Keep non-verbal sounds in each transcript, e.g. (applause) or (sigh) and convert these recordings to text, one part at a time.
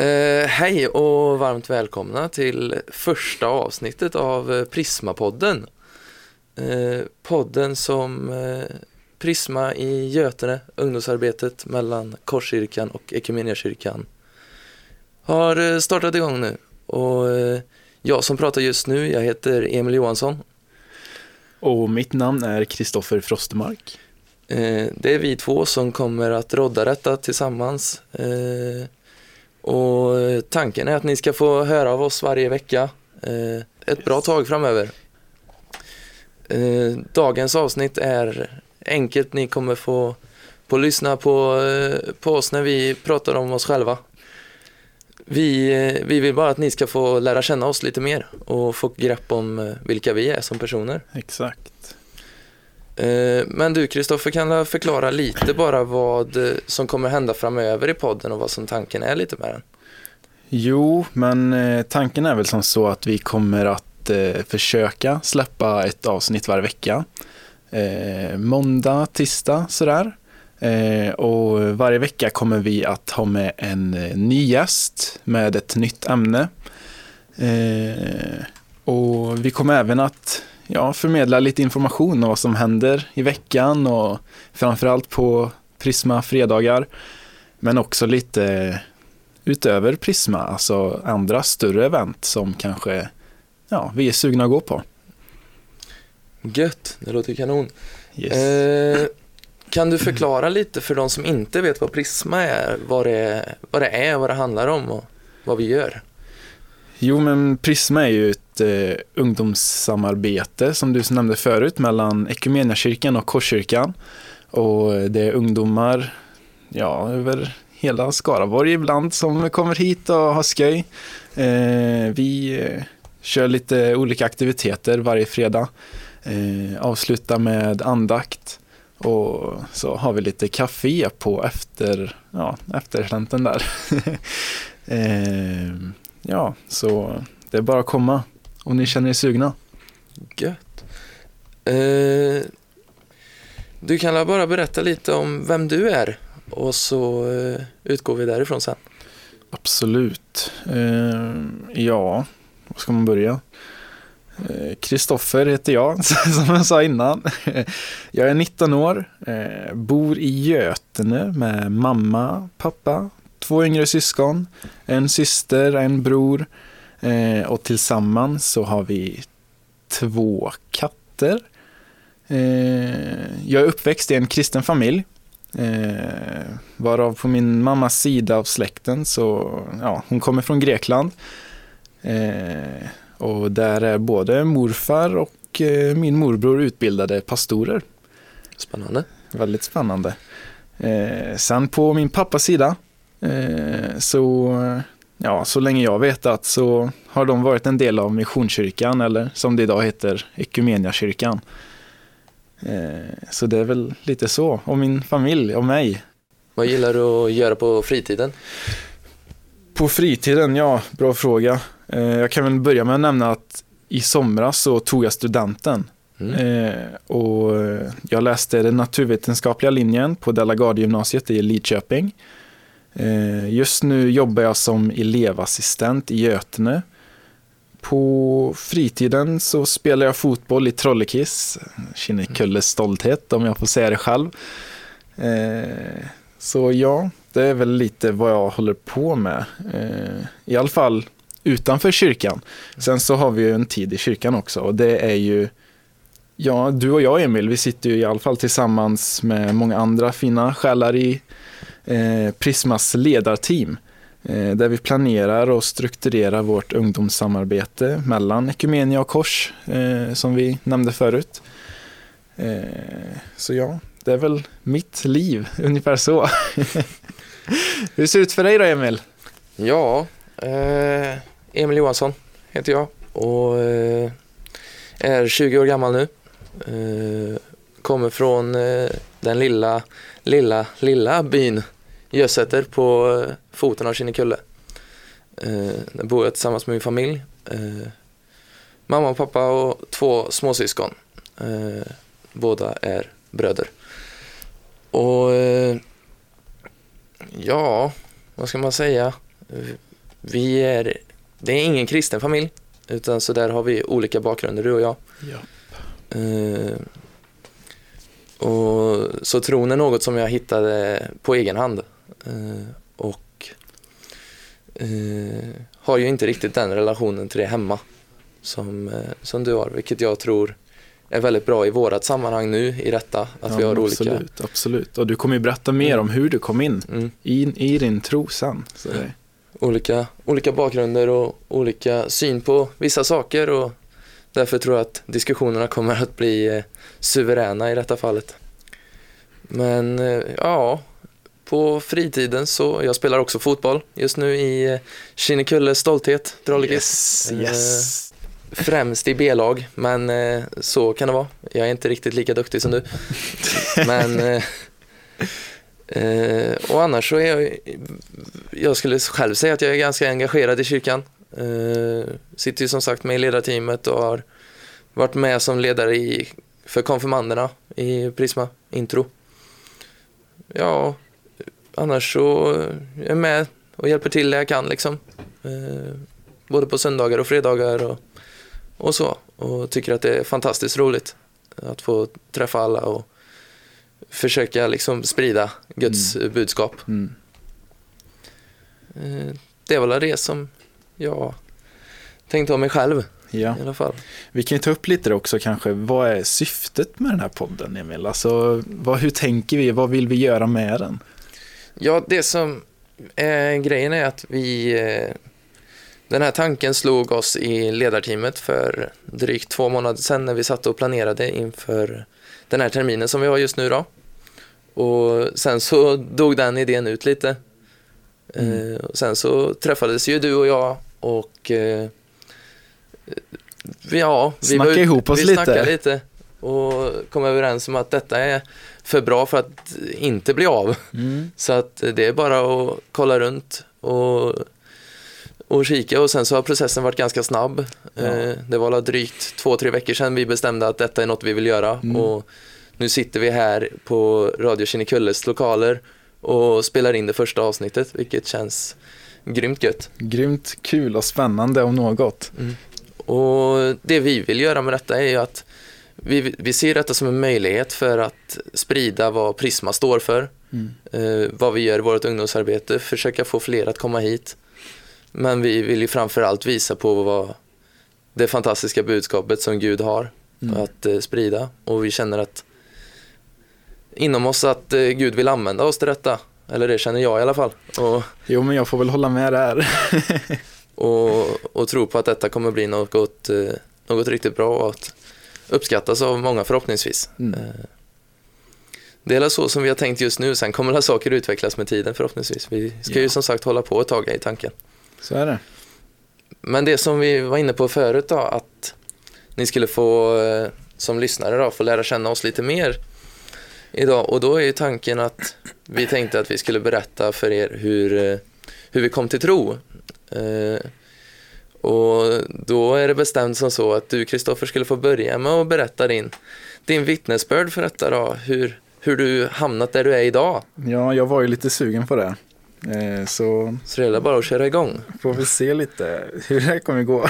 Eh, hej och varmt välkomna till första avsnittet av eh, Prisma-podden. Eh, podden som eh, Prisma i Götene, ungdomsarbetet mellan Korskyrkan och Equmeniakyrkan har eh, startat igång nu. Och eh, jag som pratar just nu, jag heter Emil Johansson. Och mitt namn är Kristoffer Frostemark. Det är vi två som kommer att rodda detta tillsammans. Eh, och tanken är att ni ska få höra av oss varje vecka eh, ett bra tag framöver. Eh, dagens avsnitt är enkelt. Ni kommer få, få lyssna på, eh, på oss när vi pratar om oss själva. Vi, eh, vi vill bara att ni ska få lära känna oss lite mer och få grepp om eh, vilka vi är som personer. Exakt. Eh, men du Kristoffer, kan du förklara lite bara vad eh, som kommer hända framöver i podden och vad som tanken är lite med den? Jo, men eh, tanken är väl som så att vi kommer att försöka släppa ett avsnitt varje vecka. Måndag, tisdag sådär. Och varje vecka kommer vi att ha med en ny gäst med ett nytt ämne. Och vi kommer även att ja, förmedla lite information om vad som händer i veckan och framförallt på Prisma fredagar. Men också lite utöver Prisma, alltså andra större event som kanske ja, vi är sugna att gå på. Gött, det låter kanon. Yes. Eh, kan du förklara lite för de som inte vet vad Prisma är, vad det, vad det är, vad det handlar om och vad vi gör? Jo, men Prisma är ju ett eh, ungdomssamarbete som du nämnde förut mellan Equmeniakyrkan och Korskyrkan. Och det är ungdomar, ja, över hela Skaraborg ibland som kommer hit och har skoj. Eh, vi eh, kör lite olika aktiviteter varje fredag. Eh, avslutar med andakt. Och så har vi lite café på efter, ja, efterslänten där. (laughs) Eh, ja, så det är bara att komma om ni känner er sugna. Gött. Eh, du kan bara berätta lite om vem du är och så eh, utgår vi därifrån sen. Absolut. Eh, ja, var ska man börja? Eh, Kristoffer heter jag, (laughs) som jag sa innan. Jag är 19 år, eh, bor i Götene med mamma, pappa, två yngre syskon, en syster, en bror eh, och tillsammans så har vi två katter. Jag är uppväxt i en kristen familj Eh, varav på min mammas sida av släkten så, ja, hon kommer från Grekland. Eh, och där är både morfar och eh, min morbror utbildade pastorer. Spännande. Väldigt spännande. Eh, sen på min pappas sida eh, så, ja, så länge jag vet att så har de varit en del av Missionskyrkan eller som det idag heter Equmeniakyrkan. Eh, så det är väl lite så, om min familj och mig. Vad gillar du att göra på fritiden? På fritiden, ja, bra fråga. Eh, jag kan väl börja med att nämna att i somras så tog jag studenten. Mm. Och jag läste den naturvetenskapliga linjen på Delagarde-gymnasiet i Lidköping. Just nu jobbar jag som elevassistent i Götene på fritiden så spelar jag fotboll i Trollekiss. Kinnekulles stolthet om jag får säga det själv. Eh, så ja, det är väl lite vad jag håller på med. Eh, I alla fall utanför kyrkan. Sen så har vi ju en tid i kyrkan också och det är ju Ja, du och jag Emil, vi sitter ju i alla fall tillsammans med många andra fina själar i eh, Prismas ledarteam. Eh, där vi planerar och strukturerar vårt ungdomssamarbete mellan Ekumenia och Kors, eh, som vi nämnde förut. Eh, så ja, det är väl mitt liv, (laughs) ungefär så. (laughs) Hur ser det ut för dig då, Emil? Ja, eh, Emil Johansson heter jag och eh, är 20 år gammal nu. Eh, kommer från eh, den lilla, lilla, lilla byn Gösäter på eh, foten av Kinnekulle. Eh, där bor jag tillsammans med min familj. Eh, mamma och pappa och två småsyskon. Båda är bröder. Och ja, vad ska man säga? vi är, det är ingen kristen familj, utan så där har vi olika bakgrunder, du och jag. Ja. Eh, och, så tron är något som jag hittade på egen hand. Eh, och eh, har ju inte riktigt den relationen till det hemma som, eh, som du har, vilket jag tror är väldigt bra i vårat sammanhang nu i detta, att ja, vi har absolut, olika... Absolut, och du kommer ju berätta mer Mm. om hur du kom in Mm. i, i din tro sen. Det, olika, olika bakgrunder och olika syn på vissa saker och därför tror jag att diskussionerna kommer att bli eh, suveräna i detta fallet. Men eh, ja, på fritiden så, jag spelar också fotboll just nu i eh, Kinnekulles stolthet, Drollekis. yes, Eh, yes. Främst i B-lag, men eh, så kan det vara. Jag är inte riktigt lika duktig som du. (laughs) Men och annars så är jag, jag skulle själv säga att jag är ganska engagerad i kyrkan. Sitter ju som sagt med i ledarteamet och har varit med som ledare i, för konfirmanderna i Prisma Intro. Ja, annars så är jag med och hjälper till där jag kan liksom. Eh, både på söndagar och fredagar och, och så. Och tycker att det är fantastiskt roligt att få träffa alla och försöka liksom sprida Guds budskap. Mm. Eh, Det är väl det som jag tänkte om mig själv Ja. i alla fall. Vi kan ju ta upp lite också kanske, vad är syftet med den här podden Emil? Alltså, vad, hur tänker vi, vad vill vi göra med den? Ja, det som är grejen är att vi eh, den här tanken slog oss i ledarteamet för drygt två månader sedan när vi satt och planerade inför den här terminen som vi har just nu då. Och sen så dog den idén ut lite. Mm. Eh, och sen så träffades ju du och jag och eh, vi- ja, vi Snacka var ut- ihop oss vi lite. snackade lite och kom överens om att detta är för bra för att inte bli av. (laughs) Så att det är bara att kolla runt och, och kika och sen så har processen varit ganska snabb. Ja. Eh, Det var drygt två, tre veckor sedan vi bestämde att detta är något vi vill göra Mm. och nu sitter vi här på Radio Kinnekulles lokaler och spelar in det första avsnittet vilket känns grymt gött. Grymt kul och spännande om något. Och det vi vill göra med detta är ju att vi, vi ser detta som en möjlighet för att sprida vad Prisma står för Mm. eh, vad vi gör i vårt ungdomsarbete, försöka få fler att komma hit. Men vi vill ju framförallt visa på vad det fantastiska budskapet som Gud har Mm. att eh, sprida och vi känner att inom oss att eh, Gud vill använda oss till detta. Eller det känner jag i alla fall. Och, Jo, men jag får väl hålla med där. (laughs) och, och tro på att detta kommer bli något, eh, något riktigt bra och att uppskattas av många förhoppningsvis. Mm. Eh, Det är så som vi har tänkt just nu, sen kommer alla saker utvecklas med tiden förhoppningsvis. Vi ska ju Ja. som sagt hålla på ett tag i tanken. Så är det. Men det som vi var inne på förut då, att ni skulle få eh, som lyssnare då, få lära känna oss lite mer idag. Och då är ju tanken att vi tänkte att vi skulle berätta för er hur, eh, hur vi kom till tro. Och då är det bestämt som så att du Kristoffer skulle få börja med att berätta din, din vittnesbörd för detta då, hur, hur du hamnat där du är idag. Ja, jag var ju lite sugen på det. Eh, Så Så det är bara att köra igång. får vi se lite hur det här kommer gå.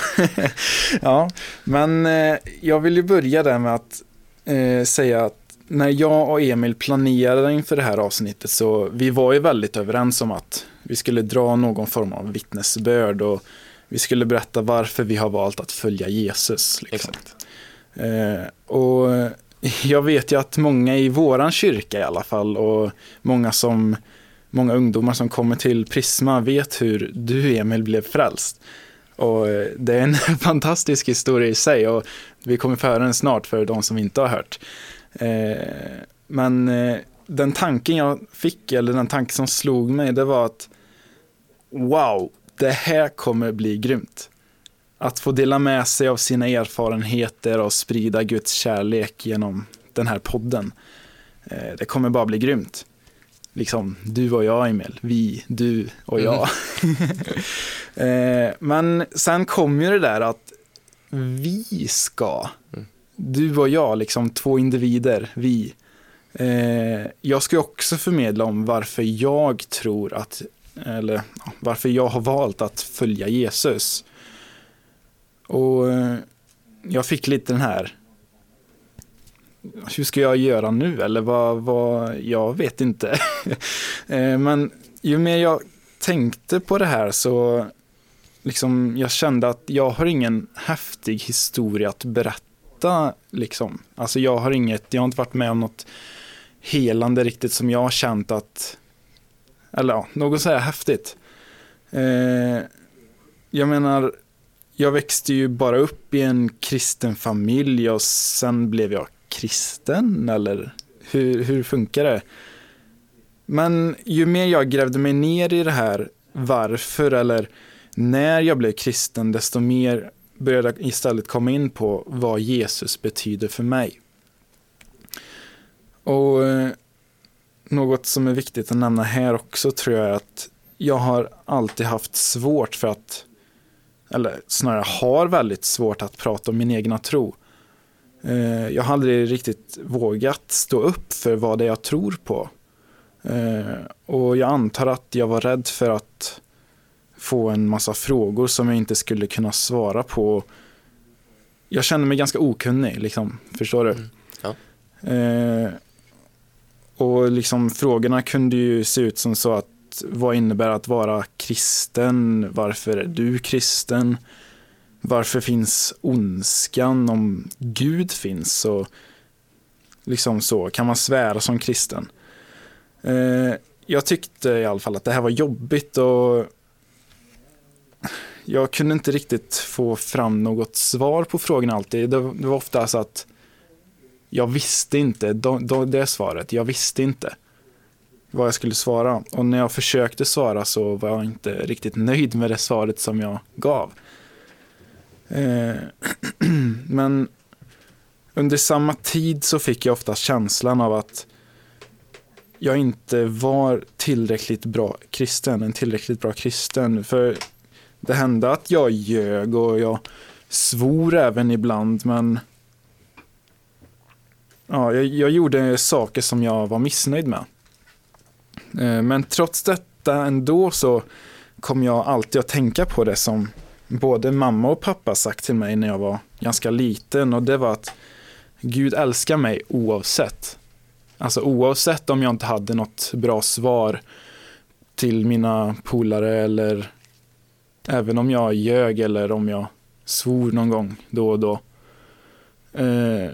(laughs) ja, men eh, jag vill ju börja där med att eh, säga att när jag och Emil planerade inför det här avsnittet så vi var ju väldigt överens om att vi skulle dra någon form av vittnesbörd och vi skulle berätta varför vi har valt att följa Jesus. Liksom. Eh, och (laughs) jag vet ju att många i våran kyrka i alla fall och många som många ungdomar som kommer till Prisma vet hur du Emil blev frälst. Och eh, det är en (laughs) fantastisk historia i sig och vi kommer få höra den snart för de som inte har hört. Eh, Men eh, den tanken jag fick, eller den tanken som slog mig, det var att wow, det här kommer bli grymt. Att få dela med sig av sina erfarenheter och sprida Guds kärlek genom den här podden. Eh, Det kommer bara bli grymt. Liksom, du och jag Emil, vi, du och jag. (laughs) Eh, Men sen kom ju det där att vi ska, Mm. du och jag, liksom två individer, vi. Eh, Jag ska ju också förmedla om varför jag tror att eller ja, varför jag har valt att följa Jesus. Och eh, jag fick lite den här, hur ska jag göra nu? Eller vad, vad jag vet inte. (laughs) Eh, men ju mer jag tänkte på det här så liksom, jag kände att jag har ingen häftig historia att berätta. Liksom. Alltså jag har inget, jag har inte varit med om något helande riktigt som jag har känt att, eller ja, något så här häftigt. Eh, jag menar, jag växte ju bara upp i en kristen familj och sen blev jag kristen, eller hur, hur funkar det? Men ju mer jag grävde mig ner i det här, varför eller när jag blev kristen, desto mer började jag istället komma in på vad Jesus betyder för mig. Och eh, något som är viktigt att nämna här också tror jag är att jag har alltid haft svårt för att, eller snarare har väldigt svårt att prata om min egna tro. Eh, jag har aldrig riktigt vågat stå upp för vad det är jag tror på. Eh, och jag antar att jag var rädd för att få en massa frågor som jag inte skulle kunna svara på. Jag kände mig ganska okunnig, liksom. förstår du? Mm. Ja. Och liksom frågorna kunde ju se ut som så att vad innebär att vara kristen? Varför är du kristen? Varför finns ondskan om Gud finns? Och liksom så, kan man svära som kristen? Eh, jag tyckte i alla fall att det här var jobbigt och jag kunde inte riktigt få fram något svar på frågan alltid. Det, var ofta så att jag visste inte det svaret. Jag visste inte vad jag skulle svara. Och när jag försökte svara så var jag inte riktigt nöjd med det svaret som jag gav. Eh, (clears throat) men under samma tid så fick jag ofta känslan av att jag inte var tillräckligt bra kristen, en tillräckligt bra kristen. För det hände att jag ljög och jag svor även ibland, men ja, jag, jag gjorde saker som jag var missnöjd med. Eh, men trots detta ändå så kom jag alltid att tänka på det som både mamma och pappa sagt till mig när jag var ganska liten och det var att Gud älskar mig oavsett. Alltså oavsett om jag inte hade något bra svar till mina polare eller även om jag ljög eller om jag svor någon gång då och då. Eh,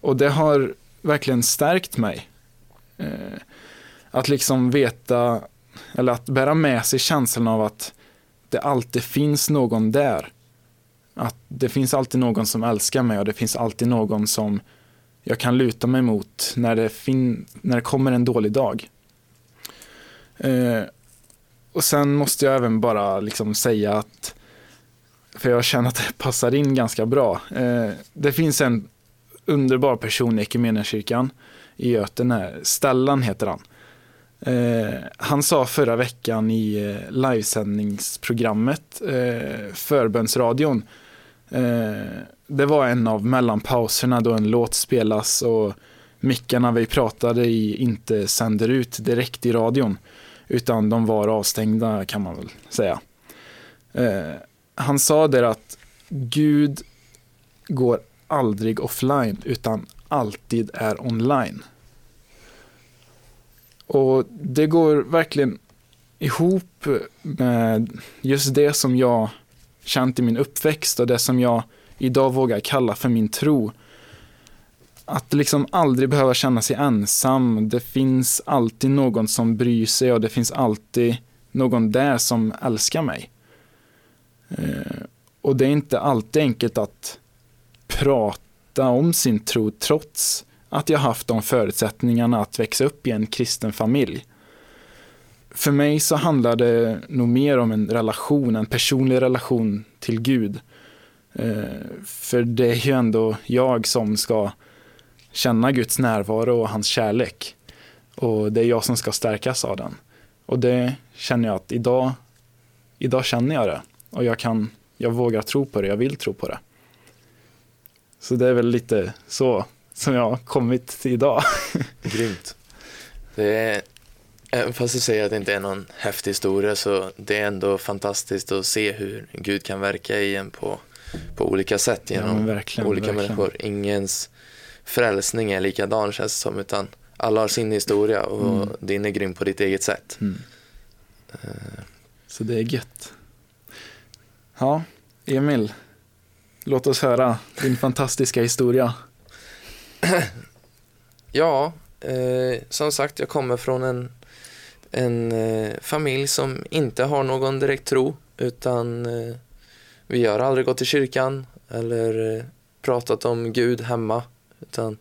och det har verkligen stärkt mig. Eh, att liksom veta, eller att bära med sig känslan av att det alltid finns någon där. Att det finns alltid någon som älskar mig och det finns alltid någon som jag kan luta mig mot när det, fin när det kommer en dålig dag. Eh, och sen måste jag även bara liksom säga att, för jag känner att det passar in ganska bra. Eh, det finns en underbar person i Equmeniakyrkan i Göten här, Stellan heter han. Eh, han sa förra veckan i eh, livesändningsprogrammet eh, Förbönsradion eh, det var en av mellanpauserna då en låt spelas och mickarna vi pratade i inte sänder ut direkt i radion. Utan de var avstängda kan man väl säga. Eh, han sa där att Gud går aldrig offline utan alltid är online. Och det går verkligen ihop med just det som jag känt i min uppväxt och det som jag idag vågar kalla för min tro. Att liksom aldrig behöva känna sig ensam. Det finns alltid någon som bryr sig och det finns alltid någon där som älskar mig. Eh, och det är inte alltid enkelt att prata om sin tro trots att jag haft de förutsättningarna att växa upp i en kristen familj. För mig så handlar det nog mer om en relation, en personlig relation till Gud. Eh, för det är ju ändå jag som ska känna Guds närvaro och hans kärlek. Och det är jag som ska stärkas av den. Och det känner jag att idag, idag känner jag det. Och jag kan, jag vågar tro på det, jag vill tro på det. Så det är väl lite så som jag har kommit till idag. (laughs) Grymt. Det är Även fast du säger att det inte är någon häftig historia så det är ändå fantastiskt att se hur Gud kan verka i en på, på olika sätt genom ja, verkligen, olika verkligen. människor. Ingens frälsning är likadan känns det som utan alla har sin historia och Mm. din är grym på ditt eget sätt. Mm. Eh, Så det är gött. Ja, Emil. Låt oss höra din fantastiska historia. (clears throat) Ja, eh, som sagt jag kommer från en, en eh, familj som inte har någon direkt tro utan eh, vi har aldrig gått till kyrkan eller eh, pratat om Gud hemma utan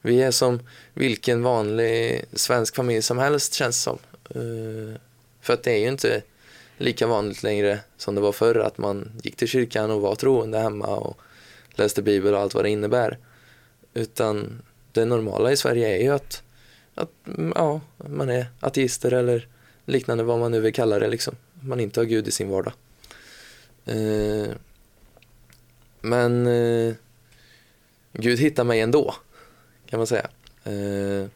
vi är som vilken vanlig svensk familj som helst känns det som. Eh, för att det är ju inte lika vanligt längre som det var förr att man gick till kyrkan och var troende hemma och läste bibel och allt vad det innebär. Utan det normala i Sverige är ju att, att ja, man är ateister eller liknande vad man nu vill kalla det liksom. Man inte har Gud i sin vardag. Eh, men eh, Gud hittar mig ändå, kan man säga. Eh,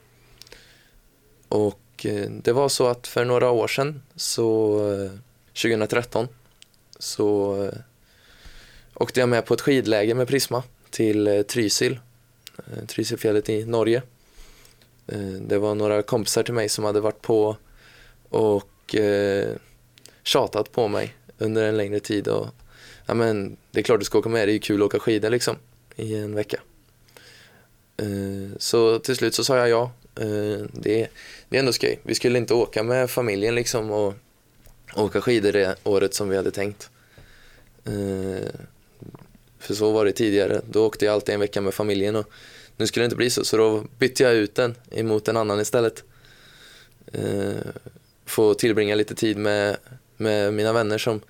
och eh, det var så att för några år sedan, så eh, 2013, så eh, åkte jag med på ett skidläger med Prisma till eh, Trysil eh, Trysilfjället i Norge. Det var några kompisar till mig som hade varit på och tjatat på mig under en längre tid. Och, ja, men, det är klart du ska åka med, det är ju kul att åka skidor liksom, i en vecka. Så till slut så sa jag ja. Det, det är ändå skoj. Vi skulle inte åka med familjen liksom och åka skidor det året som vi hade tänkt. Eh, För så var det tidigare. Då åkte jag alltid en vecka med familjen och nu skulle det inte bli så, så då bytte jag ut den emot en annan istället. Eh, få tillbringa lite tid med, med mina vänner som,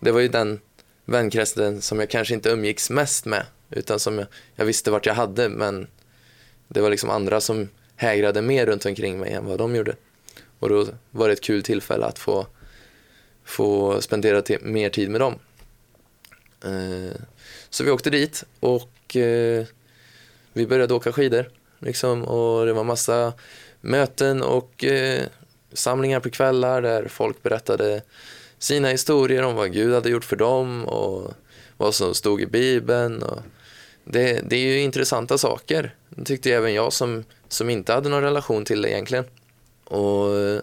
det var ju den vänkretsen som jag kanske inte umgicks mest med, utan som jag, jag visste vart jag hade, men det var liksom andra som hägrade mer runt omkring mig än vad de gjorde. Och då var det ett kul tillfälle att få, få spendera mer tid med dem. Eh, så vi åkte dit och eh, vi började åka skidor. Liksom, och det var massa möten och eh, samlingar på kvällar där folk berättade sina historier om vad Gud hade gjort för dem och vad som stod i Bibeln. Och det, det är ju intressanta saker, det tyckte även jag som, som inte hade någon relation till det egentligen. Och eh,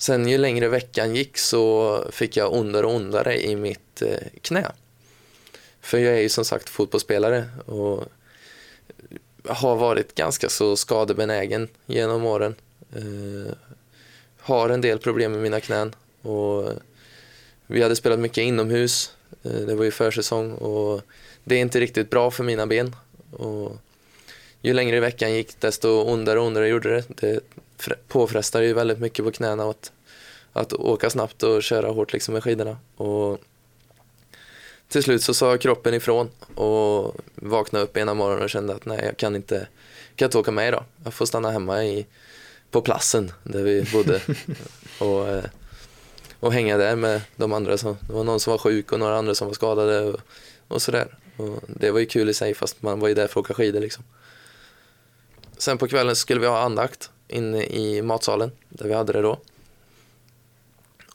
sen ju längre veckan gick så fick jag ondare och ondare i mitt eh, knä. För jag är ju som sagt fotbollsspelare och har varit ganska så skadebenägen genom åren. Eh, har en del problem med mina knän och vi hade spelat mycket inomhus. Eh, det var ju försäsong och det är inte riktigt bra för mina ben. Och ju längre veckan gick desto ondare och ondare gjorde det. Det påfrestar ju väldigt mycket på knäna att, att åka snabbt och köra hårt liksom med skidorna. Och till slut så sa kroppen ifrån och vaknade upp ena morgonen och kände att nej, jag kan inte, kan inte åka med idag. Jag får stanna hemma i, på platsen där vi bodde (laughs) och, eh, och hänga där med de andra. Som, det var någon som var sjuk och några andra som var skadade och, och sådär. Och det var ju kul i sig fast man var ju där för att åka skidor liksom. Sen på kvällen skulle vi ha andakt inne i matsalen där vi hade det då.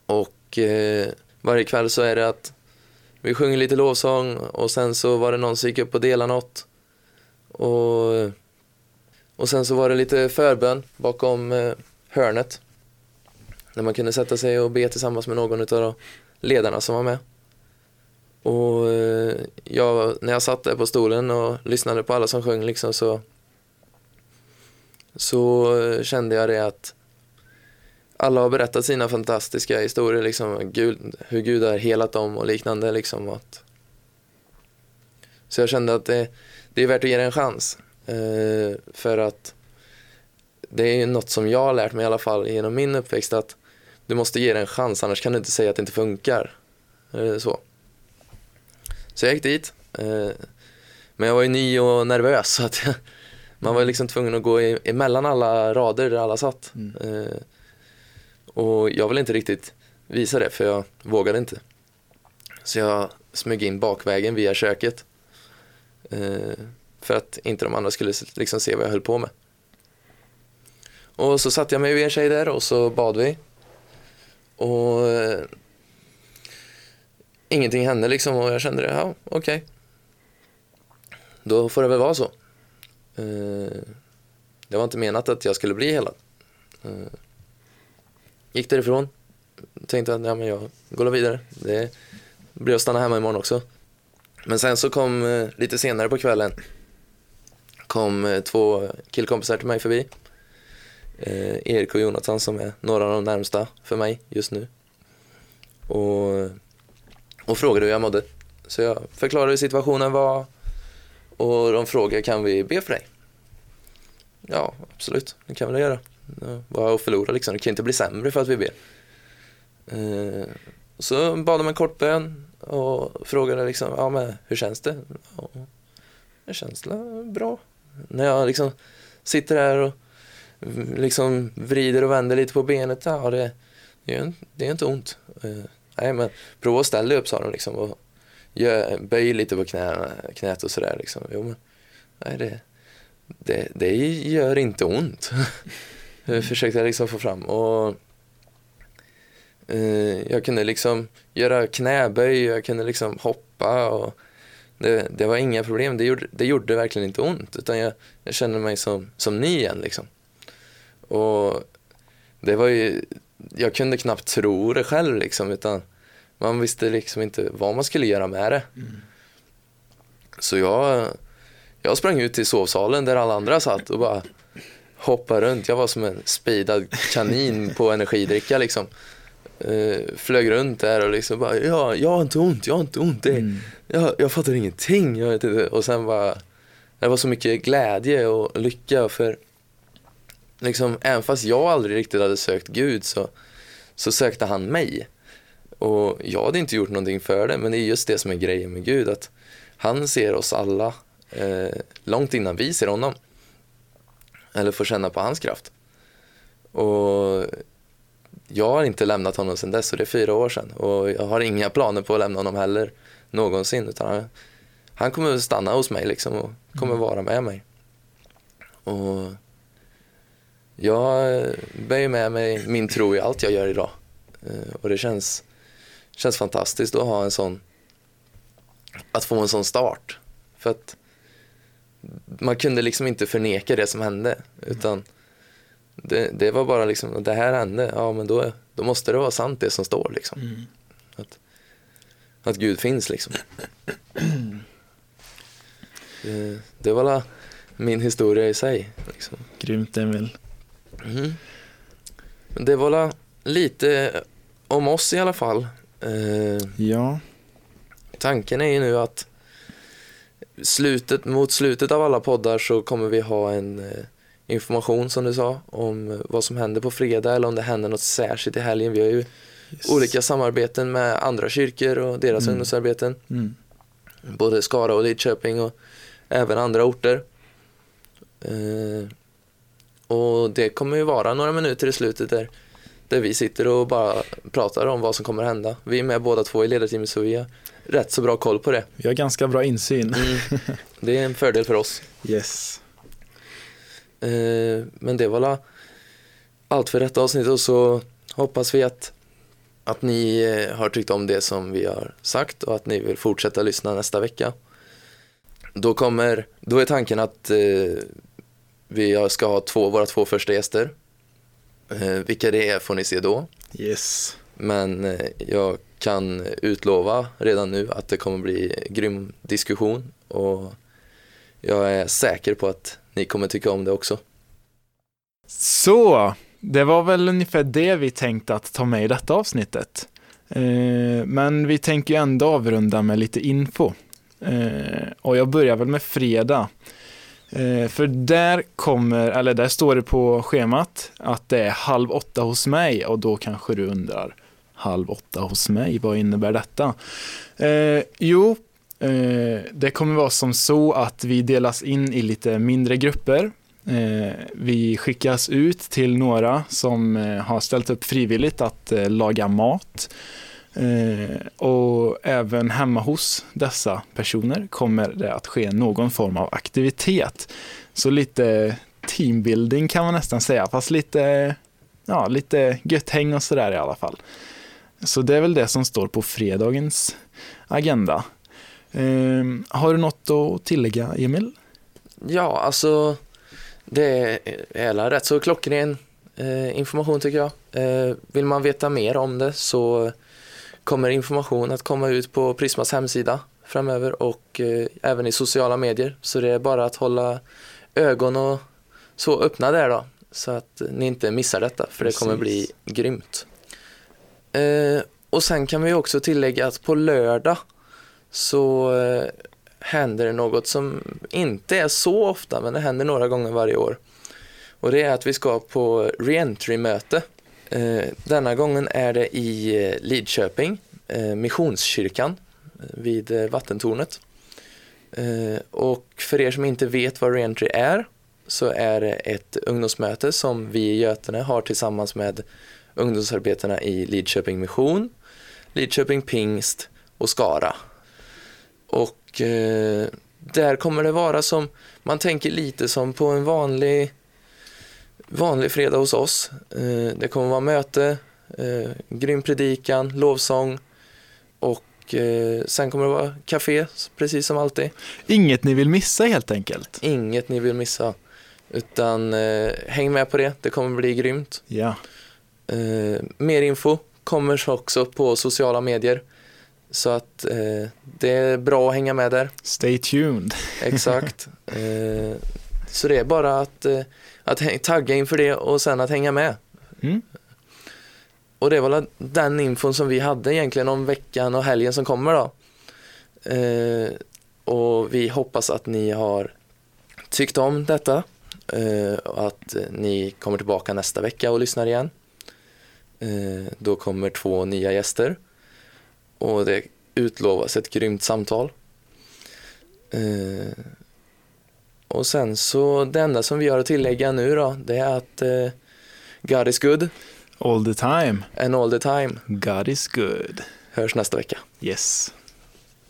Och eh, varje kväll så är det att vi sjunger lite lovsång och sen så var det någon som gick upp och delade något. Och, och sen så var det lite förbön bakom eh, hörnet. Där man kunde sätta sig och be tillsammans med någon av ledarna som var med. Och eh, jag, när jag satt där på stolen och lyssnade på alla som sjöng liksom så så eh, kände jag det att alla har berättat sina fantastiska historier, liksom, Gud, hur Gud har helat dem och liknande. Liksom, att... Så jag kände att det, det är värt att ge det en chans. Eh, för att det är något som jag har lärt mig i alla fall genom min uppväxt att du måste ge det en chans, annars kan du inte säga att det inte funkar. Eh, så. så jag gick dit. Eh, men jag var ju ny och nervös så att jag, man var liksom tvungen att gå i- emellan alla rader där alla satt. Mm. Eh, och jag ville inte riktigt visa det för jag vågade inte. Så jag smög in bakvägen via köket. Eh, för att inte de andra skulle liksom se vad jag höll på med. Och så satte jag mig vid er tjej där och så bad vi. Och eh, ingenting hände liksom och jag kände det, ja okej. Då får det väl vara så. Eh, det var inte menat att jag skulle bli helad. Eh, gick därifrån. Tänkte att ja, men jag går vidare. Det blir att stanna hemma imorgon också. Men sen så kom eh, lite senare på kvällen kom två killkompisar till mig förbi. Eh, Erik och Jonathan som är några av de närmsta för mig just nu. Och, och frågade hur jag mådde. Så jag förklarade hur situationen var och de frågade kan vi be för dig? Ja, absolut, det kan vi göra. Vad har jag att förlora liksom? Det kan inte bli sämre för att vi ber. Eh, så bad de en kort bön och frågade liksom, ja men hur känns det? Ja, det känns bra. När jag liksom sitter här och liksom vrider och vänder lite på benet, ja det, det, är, det inte ont. Eh, nej men prova att ställa dig upp sa de liksom och gör, böj lite på knä, knät och sådär liksom. Jo men, nej det, det, det gör inte ont. (laughs) jag försökte jag liksom få fram och eh, jag kunde liksom göra knäböj, jag kunde liksom hoppa och det, det var inga problem. Det gjorde, det gjorde verkligen inte ont utan jag, jag kände mig som, som ny igen liksom. Och det var ju, jag kunde knappt tro det själv liksom utan man visste liksom inte vad man skulle göra med det. Mm. Så jag, jag sprang ut till sovsalen där alla andra satt och bara hoppade runt. Jag var som en speedad kanin på energidricka liksom. Uh, flög runt där och liksom bara, ja, jag har inte ont, jag har inte ont. Det, mm. jag, jag fattar ingenting. Jag vet inte. Och sen var det var så mycket glädje och lycka för liksom, även fast jag aldrig riktigt hade sökt Gud så, så sökte han mig. Och jag hade inte gjort någonting för det, men det är just det som är grejen med Gud, att han ser oss alla eh, långt innan vi ser honom. Eller får känna på hans kraft. Och jag har inte lämnat honom sedan dess och det är fyra år sedan. Och jag har inga planer på att lämna honom heller någonsin. Utan han, han kommer stanna hos mig liksom och kommer mm. vara med mig. Och jag böjer med mig min tro i allt jag gör idag. Eh, och det känns, känns fantastiskt att ha en sån, att få en sån start. För att man kunde liksom inte förneka det som hände. Utan det, det var bara liksom, det här hände, ja men då, då måste det vara sant det som står liksom. Mm. Att, att Gud finns liksom. Det, (clears throat) det var min historia i sig. Liksom. Grymt Emil. Mm. Det var lite om oss i alla fall. Eh, ja. Tanken är ju nu att slutet, mot slutet av alla poddar så kommer vi ha en eh, information som du sa om vad som händer på fredag eller om det händer något särskilt i helgen. Vi har ju yes. olika samarbeten med andra kyrkor och deras mm. ungdomsarbeten. Mm. Både Skara och Lidköping och även andra orter. Eh, och det kommer ju vara några minuter i slutet där, där vi sitter och bara pratar om vad som kommer hända. Vi är med båda två i ledarteamet så vi har rätt så bra koll på det. Vi har ganska bra insyn. Mm. Det är en fördel för oss. Yes. Eh, men det var allt för detta avsnitt och så hoppas vi att, att ni eh, har tyckt om det som vi har sagt och att ni vill fortsätta lyssna nästa vecka. Då, kommer, då är tanken att eh, vi ska ha två, våra två första gäster. Eh, vilka det är får ni se då. Yes. Men eh, jag kan utlova redan nu att det kommer bli grym diskussion och jag är säker på att ni kommer tycka om det också. Så, det var väl ungefär det vi tänkte att ta med i detta avsnittet. Eh, men vi tänker ju ändå avrunda med lite info. Eh, och jag börjar väl med fredag. Eh, för där kommer, eller där står det på schemat att det är halv åtta hos mig och då kanske du undrar halv åtta hos mig, vad innebär detta? Eh, jo, eh, det kommer vara som så att vi delas in i lite mindre grupper. Eh, vi skickas ut till några som eh, har ställt upp frivilligt att eh, laga mat. Eh, och även hemma hos dessa personer kommer det att ske någon form av aktivitet. Så lite teambuilding kan man nästan säga, fast lite, ja, lite gött häng och sådär i alla fall. Så det är väl det som står på fredagens agenda. Ehm, har du något att tillägga, Emil? Ja, alltså det är rätt så klockren eh, information tycker jag. Eh, vill man veta mer om det så kommer information att komma ut på Prismas hemsida framöver och eh, även i sociala medier. Så det är bara att hålla ögon och så öppna där då så att ni inte missar detta för Precis. det kommer bli grymt. Eh, och sen kan vi också tillägga att på lördag så eh, händer det något som inte är så ofta men det händer några gånger varje år. Och det är att vi ska på reentry-möte. Eh, denna gången är det i eh, Lidköping, eh, Missionskyrkan vid Vattentornet. Och för er som inte vet vad reentry är så är det ett ungdomsmöte som vi i Götene har tillsammans med ungdomsarbetarna i Lidköping Mission, Lidköping Pingst och Skara. Och eh, där kommer det vara som, man tänker lite som på en vanlig vanlig fredag hos oss. Eh, det kommer vara möte, eh, grym predikan, lovsång och eh, sen kommer det vara café, precis som alltid. Inget ni vill missa helt enkelt? Inget ni vill missa. Utan häng med på det, det kommer bli grymt. Ja. mer info kommer också på sociala medier. Så att eh, det är bra att hänga med där. Stay tuned. Exakt. (laughs) Så det är bara att att tagga inför det och sen att hänga med. Mm. Och det var den infon som vi hade egentligen om veckan och helgen som kommer då. Eh, och vi hoppas att ni har tyckt om detta eh, och att ni kommer tillbaka nästa vecka och lyssnar igen. Eh, då kommer två nya gäster och det utlovas ett grymt samtal. Och sen så det enda som vi har att tillägga nu då, det är att eh, God is good. All the time. And all the time. God is good. Hörs nästa vecka. Yes.